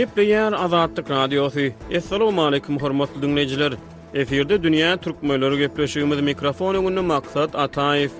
Gepleýär Azatlyk Radiosy. Assalamualaikum hormatly dinleýjiler. Efirde dünýä türkmenleri gepleşigimiz mikrofon öňünde maksat Ataýew.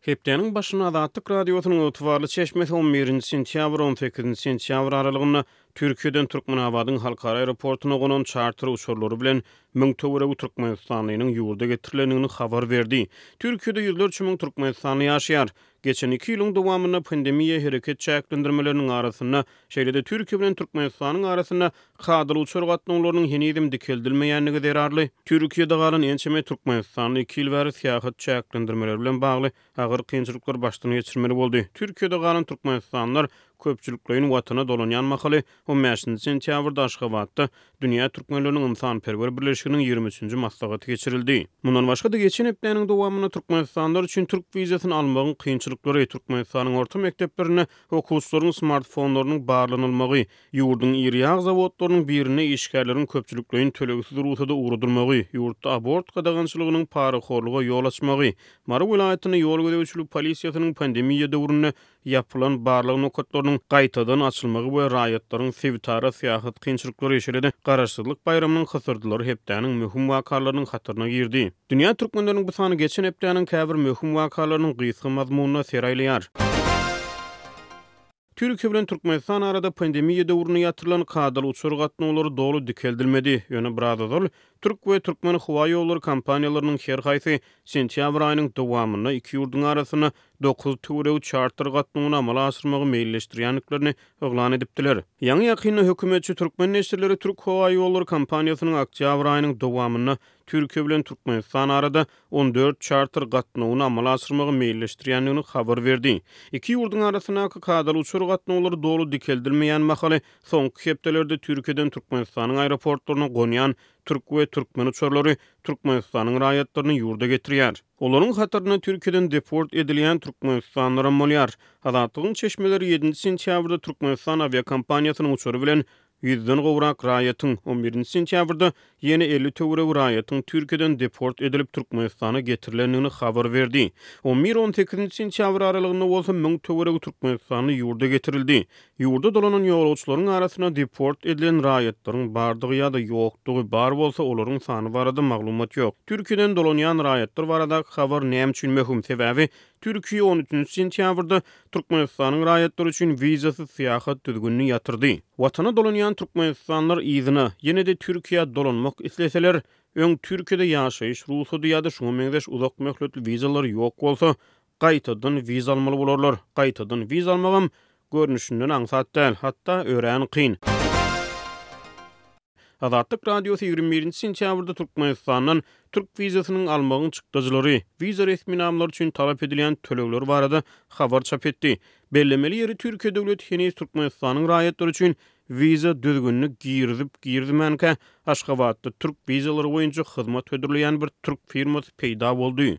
Hepdäniň başynda Azatlyk Radiosynyň ygtybarly çeşmesi on birinji sentýabr, on sekizinji sentýabr aralygynda Türkiýeden Türkmenabadyň Halkara aeroportuna gonan çarter uçarlary bilen müň töweregi türkmenistanlynyň ýurda getirilendigini habar berdi. Türkiýede ýüzlerçe müň türkmenistanly ýaşaýar. Geçen iki ýylyň dowamynda pandemiýa, hereket çäklendirmeleriniň arasynda, şeýle-de Türkiýe bilen Türkmenistanyň arasynda Kadaly uçar gatnawlarynyň henizem dikeldilmeýändigi zerarly, Türkiýede galan ençeme türkmenistanly iki ýyl bäri syýahat çäklendirmeleri bilen bagly agyr kynçylyklary başdan geçirmeli boldy. Türkiýede galan türkmenistanlylar köpçülikleýin Watana dolanýan mahaly, on bäşinji sentýabrda Aşgabatda Dünýä türkmenleriniň ynsanperwer birleşiginiň ýigrimi üçünji maslahaty geçirildi. Mundan başga-da, geçen hepdäniň dowamynda türkmenistanlylar üçin türk wizasyny almagyň kynçylyklary, Türkmenistanyň orta mekdeplerinde okuwçylaryň smartfonlarynyň barlanylmagy, Ýurduň iri ýag zawodlarynyň birinde işgärleriň köpçülikleýin tölegsiz rugsada ugradylmagy, ýurtda abort gadagançylygynyň parahorluga ýol açmagy, Mary welaýatynda ýol gözegçilik polisiýasynyň pandemiýa döwründe ýapylan barlag nokatlarynyň gaýtadan açylmagy we raýatlaryň sebitara syýahat kynçylyklary, şeýle-de Garaşsyzlyk baýramynyň hysyrdylary hepdäniň möhüm wakalarynyň hataryna girdi. Dünýä türkmenleriniň bu sany geçen hepdäniň käbir möhüm wakalarynyň gysga mazmunyna ser aýlaýar. Türkiýe bilen Türkmenistan arada pandemiýa döwründe ýatyrylan kadaly uçar gatnawlary doly dikeldilmedi, ýöne biraz ozal türk we türkmen howa ýollary kompaniýalarynyň her haýsy sentýabr aýynyň dowamynda iki ýurduň arasynda dokuz töweregi çarter gatnawyny amala aşyrmagy meýilleşdirýändiklerini yglan edipdiler. Ýaňy-ýakynda hökümetçi türkmen neşirleri türk howa ýollary kompaniýasynyň oktýabr aýynyň dowamynda Türkiýe bilen Türkmenistan arada on dört çarter gatnawyny amala aşyrmagy meýilleşdirýändigini habar berdi. Iki ýurduň arasyndaky kadaly uçar gatnawlary doly dikeldilmeýän mahaly, soňky hepdelerde Türkiýeden Türkmenistanyň aeroportlaryna gonýan türk we türkmen uçarlary Türkmenistanyň raýatlaryny ýurda getirýär. Olaryň hatarynda Türkiýeden deport edilýän türkmenistanlaram bolýar. Azatlygyň çeşmeleri ýedinji sentýabrda Türkmenistan awiakompaniýasynyň uçary bilen Ýüzden gowrak raýatyň, on birinji sentýabrda ýene elli töweregi raýatyň Türkiýeden deport edilip, Türkmenistana getirilendigini habar berdi. On bir, on sekizinji sentýabr aralygynda bolsa müň töweregi türkmenistanly ýurda getirildi. Ýurda dolanan ýolagçylaryň arasynda deport edilen raýatlaryň bardygy ýa-da ýokdugy, bar bolsa, olaryň sany barada maglumat ýok. Türkiýeden dolanýan raýatlar baradaky habar näme üçin möhüm? Sebäbi Türkiýe on üçünji sentýabrda Türkmenistanyň raýatlary üçin wizasyz syýahat düzgünini ýatyrdy. Watana dolanýan türkmenistanlylar yzyna, ýene-de Türkiýä dolanmak isleseler, öň Türkiýede ýaşaýyş rugsady ýa-da şuňa meňzeş uzak möhletli wizalary ýok bolsa, gaýtadan wiza almaly bolarlar. Gaýtadan wiza almagam görnüşinden aňsat däl, hatda örän kyn. Azatlyk Radiosy ýigrimi birinji sentýabrda Türkmenistandan türk wizasynyň almagyň çykdajylary, wiza resminamalary üçin talap edilýän tölegler barada habar çap etdi. Bellemeli ýeri, Türkiýe döwleti heniz Türkmenistanyň raýatlary üçin wiza düzgünini girizip-girizmänkä, Aşgabatda türk wizalary boýunça hyzmat hödürleýän bir türk firmasy peýda boldy.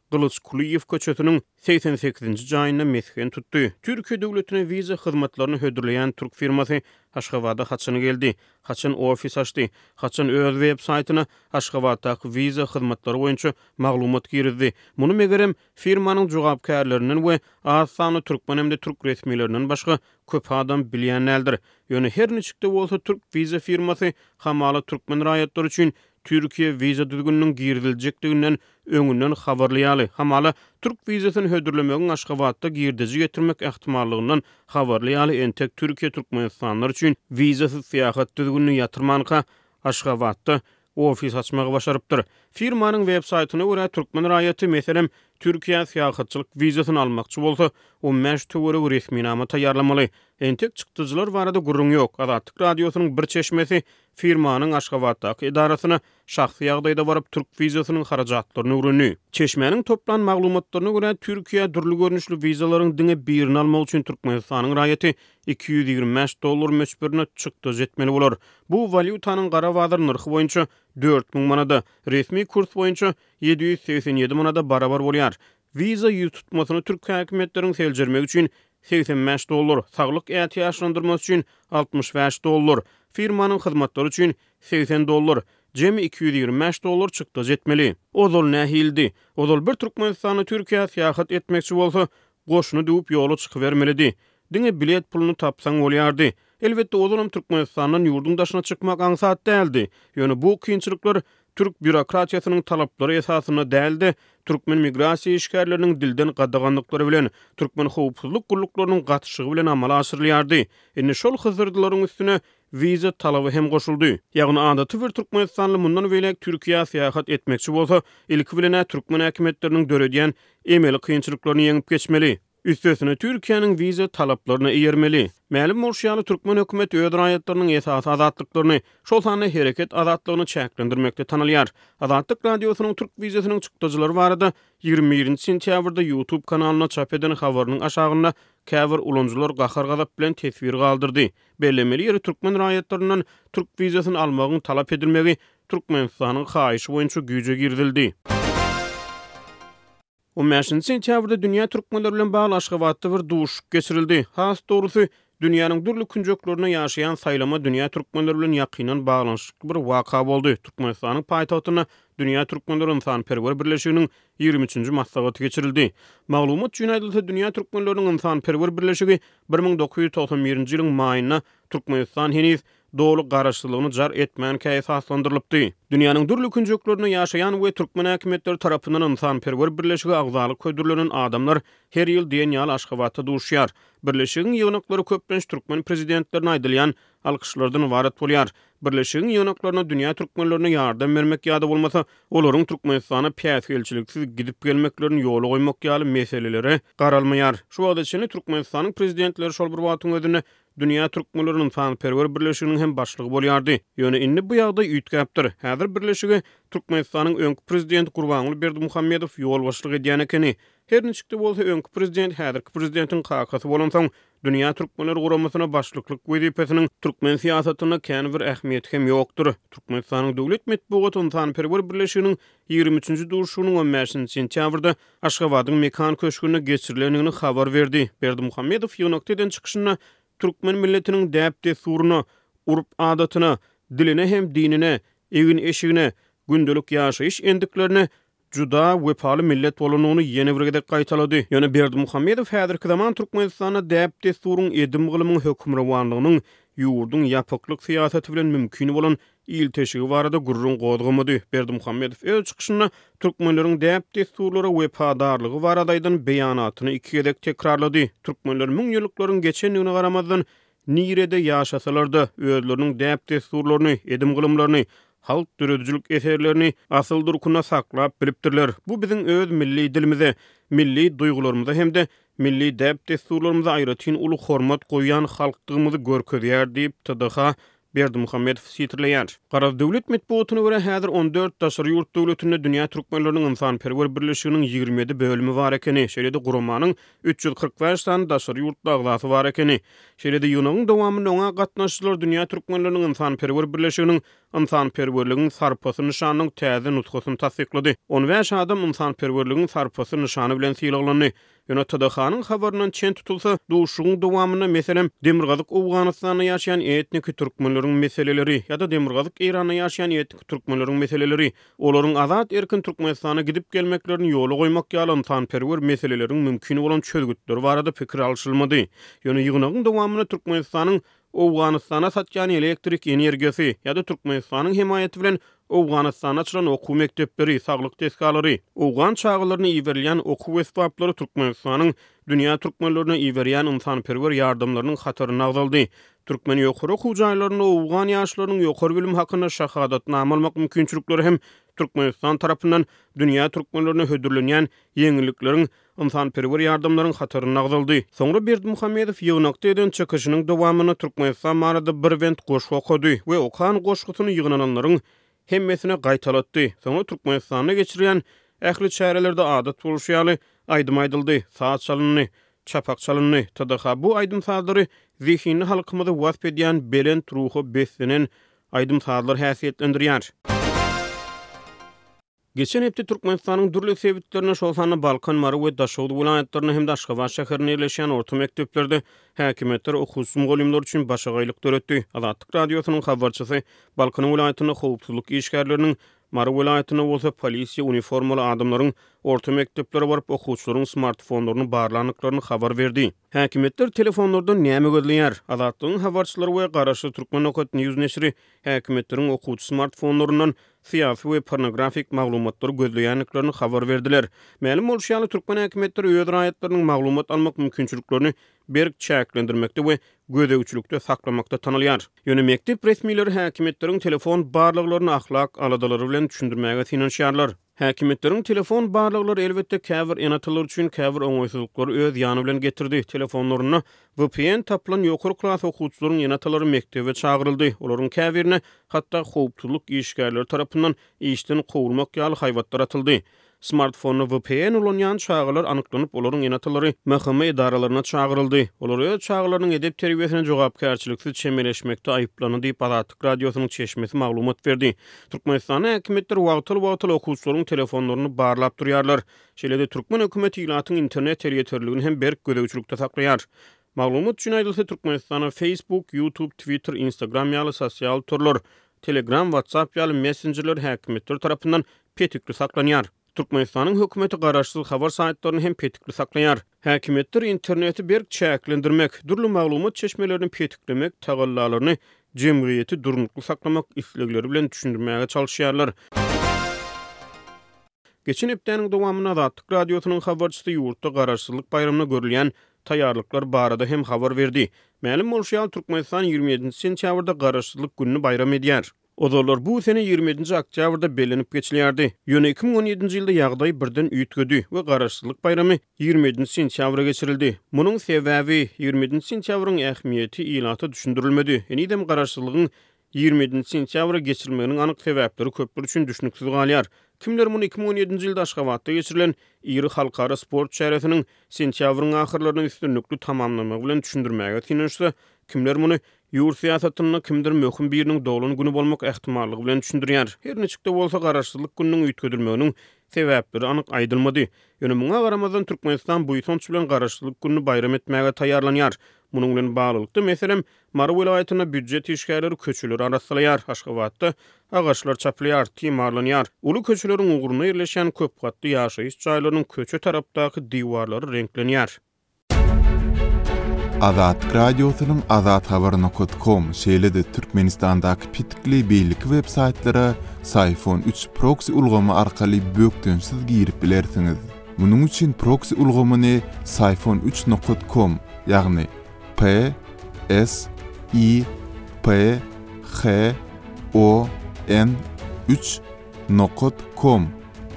Gylyç Kulyýew köçesiniň segsen sekizinji jaýynda mesgen tutdy. Türkiýe döwletine wiza hyzmatlaryny hödürleýän türk firmasy Aşgabada haçan geldi, haçan ofis açdy, haçan öz web-saýtyna Aşgabatdaky wiza hyzmatlary boýunça maglumat girizdi, muny megerem, firmanyň jogapkärlerinden we az sanly türkmen hem-de türk resmilerinden başga köp adam bilýän däldir. Ýöne her niçik-de bolsa türk wiza firmasy hamala türkmen raýatlary üçin Türkiýe wiza düzgüniniň giriziljekdiginden öňünden habarly ýaly, hamala, türk wizasyny hödürlemegiň Aşgabatda girdeji getirmek ähtimallygyndan habarly ýaly, entek Türkiýe türkmenistanlylar üçin wizasyz syýahat düzgünini ýatyrmanka, Aşgabatda ofis açmagy başarypdyr. Firmanyň web-saýtyna görä, türkmen raýaty, meselem, Türkiýä syýahatçylyk wizasyny almakçy bolsa, on bäş töweregi resminama taýýarlamaly. Entek çykdajylar barada gürrüň ýok. Azatlyk Radiosynyň bir çeşmesi firmanyň Aşgabatdaky edarasyna şahsy ýagdaýda baryp, türk wizasynyň harajatlaryny öwrendi. Çeşmäniň toplan maglumatlaryna görä, Türkiýä dürli görnüşli wizalaryň diňe birini almak üçin Türkmenistanyň raýaty iki ýüz ýigrimi bäş dollar möçberine çykdajy etmeli bolar. Bu walýutanyň gara bazar nyrhy boýunça dört müň manada, resmi kurs boýunça ýedi ýüz segsen ýedi manada barabar bolýar. Wiza ýüz tutmasyny türk häkimiýetleriniň seljermegi üçin segsen bäş dollar, saglyk ätiýaçlandyrmasy üçin altmyş bäş dollar, firmanyň hyzmatlary üçin segsen dollar, jemi iki ýüz ýigrimi bäş dollar çykdajy etmeli. Ozal nähildi? Ozal bir türkmenistanly Türkiýä syýahat etmekçi bolsa, goşuny düwüp ýola çykybermelidi. Diňe bilet puluny tapsaň bolýardy. Elbetde, ozalam Türkmenistandan ýurduň daşyna çykmak aňsat däldi. Ýöne bu kynçylyklar türk býurokratiýasynyň talaplary esasynda däl-de, türkmen migrasiýa işgärleriniň dilden gadagandyklary bilen, türkmen howpsuzlyk gulluklarynyň gatyşygy bilen amala aşyrylýardy. Indi şol hyzyrdylaryň üstüne wiza talaby hem goşuldy. Ýagny adaty bir türkmenistanly mundan beýläk Türkiýä syýahat etmekçi bolsa, ilki bilen-ä türkmen häkimiýetleriniň döredýän emeli kynçylyklaryny ýeňip geçmeli. Üstesine, Türkiýäniň wiza talaplaryna eýermeli. Mälim bolşy ýaly, türkmen hökümeti öz raýatlarynyň esasy azatlyklaryny, şol sanda hereket azatlygyny çäklendirmekde tanalýar. Azatlyk Radiosynyň türk wizasynyň çykdajylary barada ýigrimi birinji sentýabrda YouTube kanalynda çap eden habarynyň aşagynda käbir ulanyjylar gahar-gazap bilen teswir galdyrdy. Bellemeli ýeri, türkmen raýatlaryndan türk wizasyny almagyň talap edilmegi Türkmenistanyň haýyşy boýunça güýje girizildi. On bäşinji sentýabrda dünýä türkmenleri bilen bagly Aşgabatda bir duşuşyk geçirildi. Has dogrusy, dünýäniň dürli künjeklerinde ýaşaýan saýlama dünýä türkmenleri bilen ýakyndan baglanyşykly bir waka boldy. Türkmenistanyň paýtagtynda Dünýä türkmenleri ynsanperwer birleşiginiň ýigrimi üçünji maslahaty geçirildi. Maglumat üçin aýdylsa, Dünýä türkmenleriniň ynsanperwer birleşigi bir müň dokuz ýüz togsan birinji ýylyň maýynda Türkmenistan heniz doly garaşsyzlygyny jar etmänkä esaslandyrylypdy. Dünýäniň dürli künjeklerinde ýaşaýan we türkmen häkimiýetleri tarapyndan ynsanperwer birleşige agzalyk hödürlenen adamlar her ýyl diýen ýaly Aşgabatda duşýar. Birleşigiň ýygnaklary köplenç türkmen prezidentlerine aýdylýan alkyşlardan ybarat bolýar. Birleşigiň ýygnaklarynda dünýä türkmenlerine ýardam bermek ýa-da bolmasa olaryň Türkmenistana päsgelçiliksiz gidip gelmeklerini ýola goýmak ýaly meselelere garalmaýar. Şu wagta çenli Türkmenistanyň prezidentleri şol bir wagtyň özünde Dünýä türkmenleriň ynsanperwer birleşiginiň hem başlygy bolýardy. Ýöne indi bu ýagdaý üýtgäpdir. Häzir birleşige Türkmenistanyň öňki prezidenti Gurbanguly Berdimuhamedow ýolbaşçylyk edýän ekeni. Her niçik-de bolsa, öňki prezident häzirki prezidentiň kakasy bolansoň, Dünýä türkmenleri guramasyna başlyklyk wezipesiniň türkmen syýasatynda kän bir ähmiýeti hem ýokdur. Türkmenistanyň döwlet metbugaty ynsanperwer birleşiginiň ýigrimi üçünji duşuşygynyň on bäşinji sentýabrda Aşgabadyň Mekan köşgünde geçirilendigini habar berdi. Berdimuhamedow ýygnakda eden çykyşynda türkmen milletiniň däp-dessuryna, urp-adatyna, diline hem dinine, egin-eşigine, gündelik ýaşaýyş endiklerine juda wepaly millet bolandygyny ýene bir gezek gaýtalady. Ýöne Berdimuhamedow häzirki zaman Türkmenistanda däp-dessuryň, edim-gylymyň hökümrowanlygynyň ýurduň ýapyklyk syýasaty bilen mümkin bolan il teşigi barada gürrüň gozgamady. Berdimuhamedow öz çykyşynda türkmenleriň däp-dessurlara wepadarlygy barada aýdan beýanatyny iki gezek tekrarlady. Türkmenler müň ýyllyklaryň geçendigine garamazdan, nirede ýaşasalar-da, özleriniň däp-dessurlaryny, edim-gylymlaryny, halk döredijilik eserlerini asyl durkunda saklap bilipdirler. Bu biziň öz milli dilimize, milli duýgularymyza hem-de milli däp-dessurlarymyza aýratyn uly hormat goýýan halkdygymyzy görkezýär diýip, TDH Berdimuhamedow sitirleýär. Garaz, döwlet metbugatyna görä, häzir on dört daşary ýurt döwletinde Dünýä türkmenleriniň ynsanperwer birleşiginiň ýigrimi ýedi bölümi bar ekeni, şeýle-de guramanyň üç ýüz kyrk bäş sany daşary ýurtly agzasy bar ekeni. Şeýle-de ýygnagyň dowamynda oňa gatnaşyjylar Dünýä türkmenleriniň ynsanperwer birleşiginiň Ynsanperwerligiň sarpasy nyşanynyň täze nusgasyny tassyklady. On bäş adam Ynsanperwerligiň sarpasy nyşany bilen sylaglandy. Ýöne TDH-nyň habaryndan çen tutulsa, duşuşygyň dowamynda, meselem, Demirgazyk Owganystanda ýaşaýan etniki türkmenleriň meseleleri ýa-da Demirgazyk Eýranda ýaşaýan etniki türkmenleriň meseleleri, olaryň azat-erkin Türkmenistana gidip-gelmeklerini ýola goýmak ýaly ynsanperwer meseleleriň mümkin bolan çözgütleri barada pikir alşylmady. Ýöne ýygnagyň dowamynda Türkmenistanyň Owganystana satýan elektrik energiýasy ýa-da Türkmenistanyň hemaýaty bilen Owganystanda açylan okuw mekdepleri, saglyk desgalary, owgan çagalaryna iberilýän okuw esbaplary Türkmenistanyň dünýä türkmenlerine iberýän ynsanperwer ýardamlarynyň hatarynda agzaldy. Türkmen ýokary okuw jaýlarynda owgan ýaşlarynyň ýokary bilim hakynda şahadatnama almak mümkinçilikleri hem Türkmenistan tarapyndan dünýä türkmenlerine hödürlenýän ýeňillikleriň ynsanperwer ýardamlaryň hataryny agzaldy. Soňra Berdimuhamedow ýygnakda eden çykyşynyň dowamynda Türkmenistan barada bir bent goşgy okady we okan goşgusyny ýygnananlaryň hemmesine gaýtalatdy. Soňra Türkmenistanda geçirilýän ähli çärelerde adat bolşy ýaly, aýdym aýdyldy, saz çalyndy, çapak çalyndy. TDH bu aýdym-sazlary zehinli halkymyzy wasp edýän belent ruha beslenen aýdym-sazlar häsiýetlendirýär. Geçen hepde Türkmenistanyň dürli sebitlerinde, şol sanda Balkan, Mary we Daşoguz welaýatlarynda hem-de Aşgabat şäherinde ýerleşýän orta mekdeplerde häkimiýetler okuwsyz mugallymlar üçin başagaýlyk döretdi. Azatlyk Radiosynyň habarçysy Balkan welaýatynda howpsuzlyk işgärleriniň, Mary welaýatynda bolsa polisiýa uniformaly adamlaryň orta mekdeplere baryp, okuwçylaryň smartfonlaryny barlandyklaryny habar berdi. Häkimiýetler telefonlardan näme gözleýär? Azatlygyň habarçylary we garaşsyz Turkmenokat news neşiri häkimiýetleriň okuwçy smartfonlaryndan syýasy we pornografik maglumatlary gözleýändiklerini habar berdiler. Mälim bolşy ýaly, türkmen häkimiýetleri öz raýatlarynyň maglumat almak mümkinçiliklerini berk çäklendirmekde we gözegçilikde saklamakda tanalýar. Ýöne mekdep resmileri häkimiýetleriň telefon barlaglaryny ahlak aladalary bilen düşündirmäge synanyşýarlar. Häkimiýetleriň telefon barlaglary elbetde käbir ene-atalar üçin käbir oňaýsyzlyklary öz ýany bilen getirdi. Telefonlarynda VPN tapylan ýokary klas okuwçylaryň ene-atalary mekdebe çagyryldy, olaryň käbirine hatda howpsuzlyk işgärleri tarapyndan işden kowulmak ýaly haýbatlar atyldy. Smartfonda VPN ulanýan çagalar anyklanyp, olaryň ene-atalary MHM edaralaryna çagyryldy. Olar öz çagalarynyň edep-terbiýesine jogapkärçiliksiz çemeleşmekde aýyplany diýip, Azatlyk Radiosynyň çeşmesi maglumat berdi. Türkmenistanda häkimiýetler wagtal-wagtal okuwçylaryň telefonlaryny barlap durýarlar. Şeýle-de türkmen hökümeti ilatyň internet teleýeterliligini hem berk gözegçilikde saklaýar. Maglumat üçin aýdylsa, Türkmenistana Facebook, YouTube, Twitter, Instagram ýaly sosial torlar, Telegram, WhatsApp ýaly messenjerler häkimiýetler tarapyndan petikli saklanýar. Türkmenistanyň hökümeti garaşsyz habar saýtlaryny hem petikli saklaýar. Häkimiýetler interneti berk çäklendirmek, dürli maglumat çeşmelerini petiklemek tagallalaryny jemgyýeti durnukly saklamak islegleri bilen düşündirmäge çalyşýarlar. Geçen hepdäniň dowamynda Azatlyk Radiosynyň habarçysy ýurtda Garaşsyzlyk baýramyna görülýän taýýarlyklar barada hem habar berdi. Mälim bolşy ýaly, Türkmenistan ýigrimi ýedinji sentýabrda Garaşsyzlyk gününi baýram edýär. Ozallar bu sene ýigrimi ýedinji oktýabrda bellenip geçilýärdi. Ýöne iki müň on ýedinji ýylda ýagdaý birden üýtgedi we Garaşsyzlyk baýramy ýigrimi ýedinji sentýabra geçirildi. Munuň sebäbi, ýigrimi ýedinji sentýabryň ähmiýeti ilata düşündirilmedi. Henizem Garaşsyzlygyň ýigrimi ýedinji sentýabra geçirilmeginiň anyk sebäpleri köpler üçin düşnüksiz galýar. Kimler muny iki müň on ýedinji ýylda Aşgabatda geçirilen iri halkara sport çäresiniň sentýabryň ahyrlarynda üstünlikli tamamlanmagy bilen düşündirmäge synanyşsa, kimler muny Ýurt syýasatynda kimdir möhüm biriniň doglan güni bolmak ähtimallygy bilen düşündirýär. Her niçik-de bolsa, Garaşsyzlyk gününiň üýtgedilmeginiň sebäpleri anyk aýdylmady. Ýöne muňa garamazdan, Türkmenistan buýsanç bilen Garaşsyzlyk gününi baýram etmäge taýýarlanýar. Munuň bilen baglylykda, meselem, Mary welaýatynda býujet işgärleri köçeleri arassalaýar, Aşgabatda agaçlar çapylýar, timarlanýar. Uly köçeleriň ugrunda ýerleşýän köp gatly ýaşaýyş jaýlarynyň köçe tarapdaky diwarlary reňklenýär. Azatlyk Radiosynyň Azat Habar nokot kom, şeýle-de Türkmenistandaky petikli beýleki web saýtlara Syphon üç proksi ulgamy arkaly bökdençsiz girip bilersiňiz. Munuň üçin proksi ulgamyny Syphon üç nokot kom, ýagny P, S, Y, P, H, O, N, üç, Nokat. Com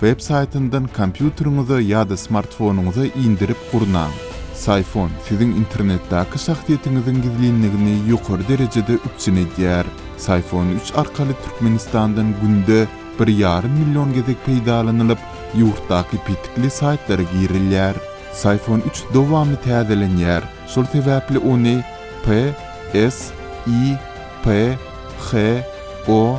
web saýtyndan kompýuteriňize ýa-da smartfonyňyza indirip gurnaň. Syfon siziň internetdäki şahsyýetiňiziň gizlinligini ýokary derejede üpjün edýär. Syfon üç arkaly Türkmenistandan günde bir ýarym million gezek peýdalanylyp, ýurtdaky petikli saýtlara girilýär. Syfon üç dowamly täzelenýär, şol sebäpli ony P, S, I, P, H, O,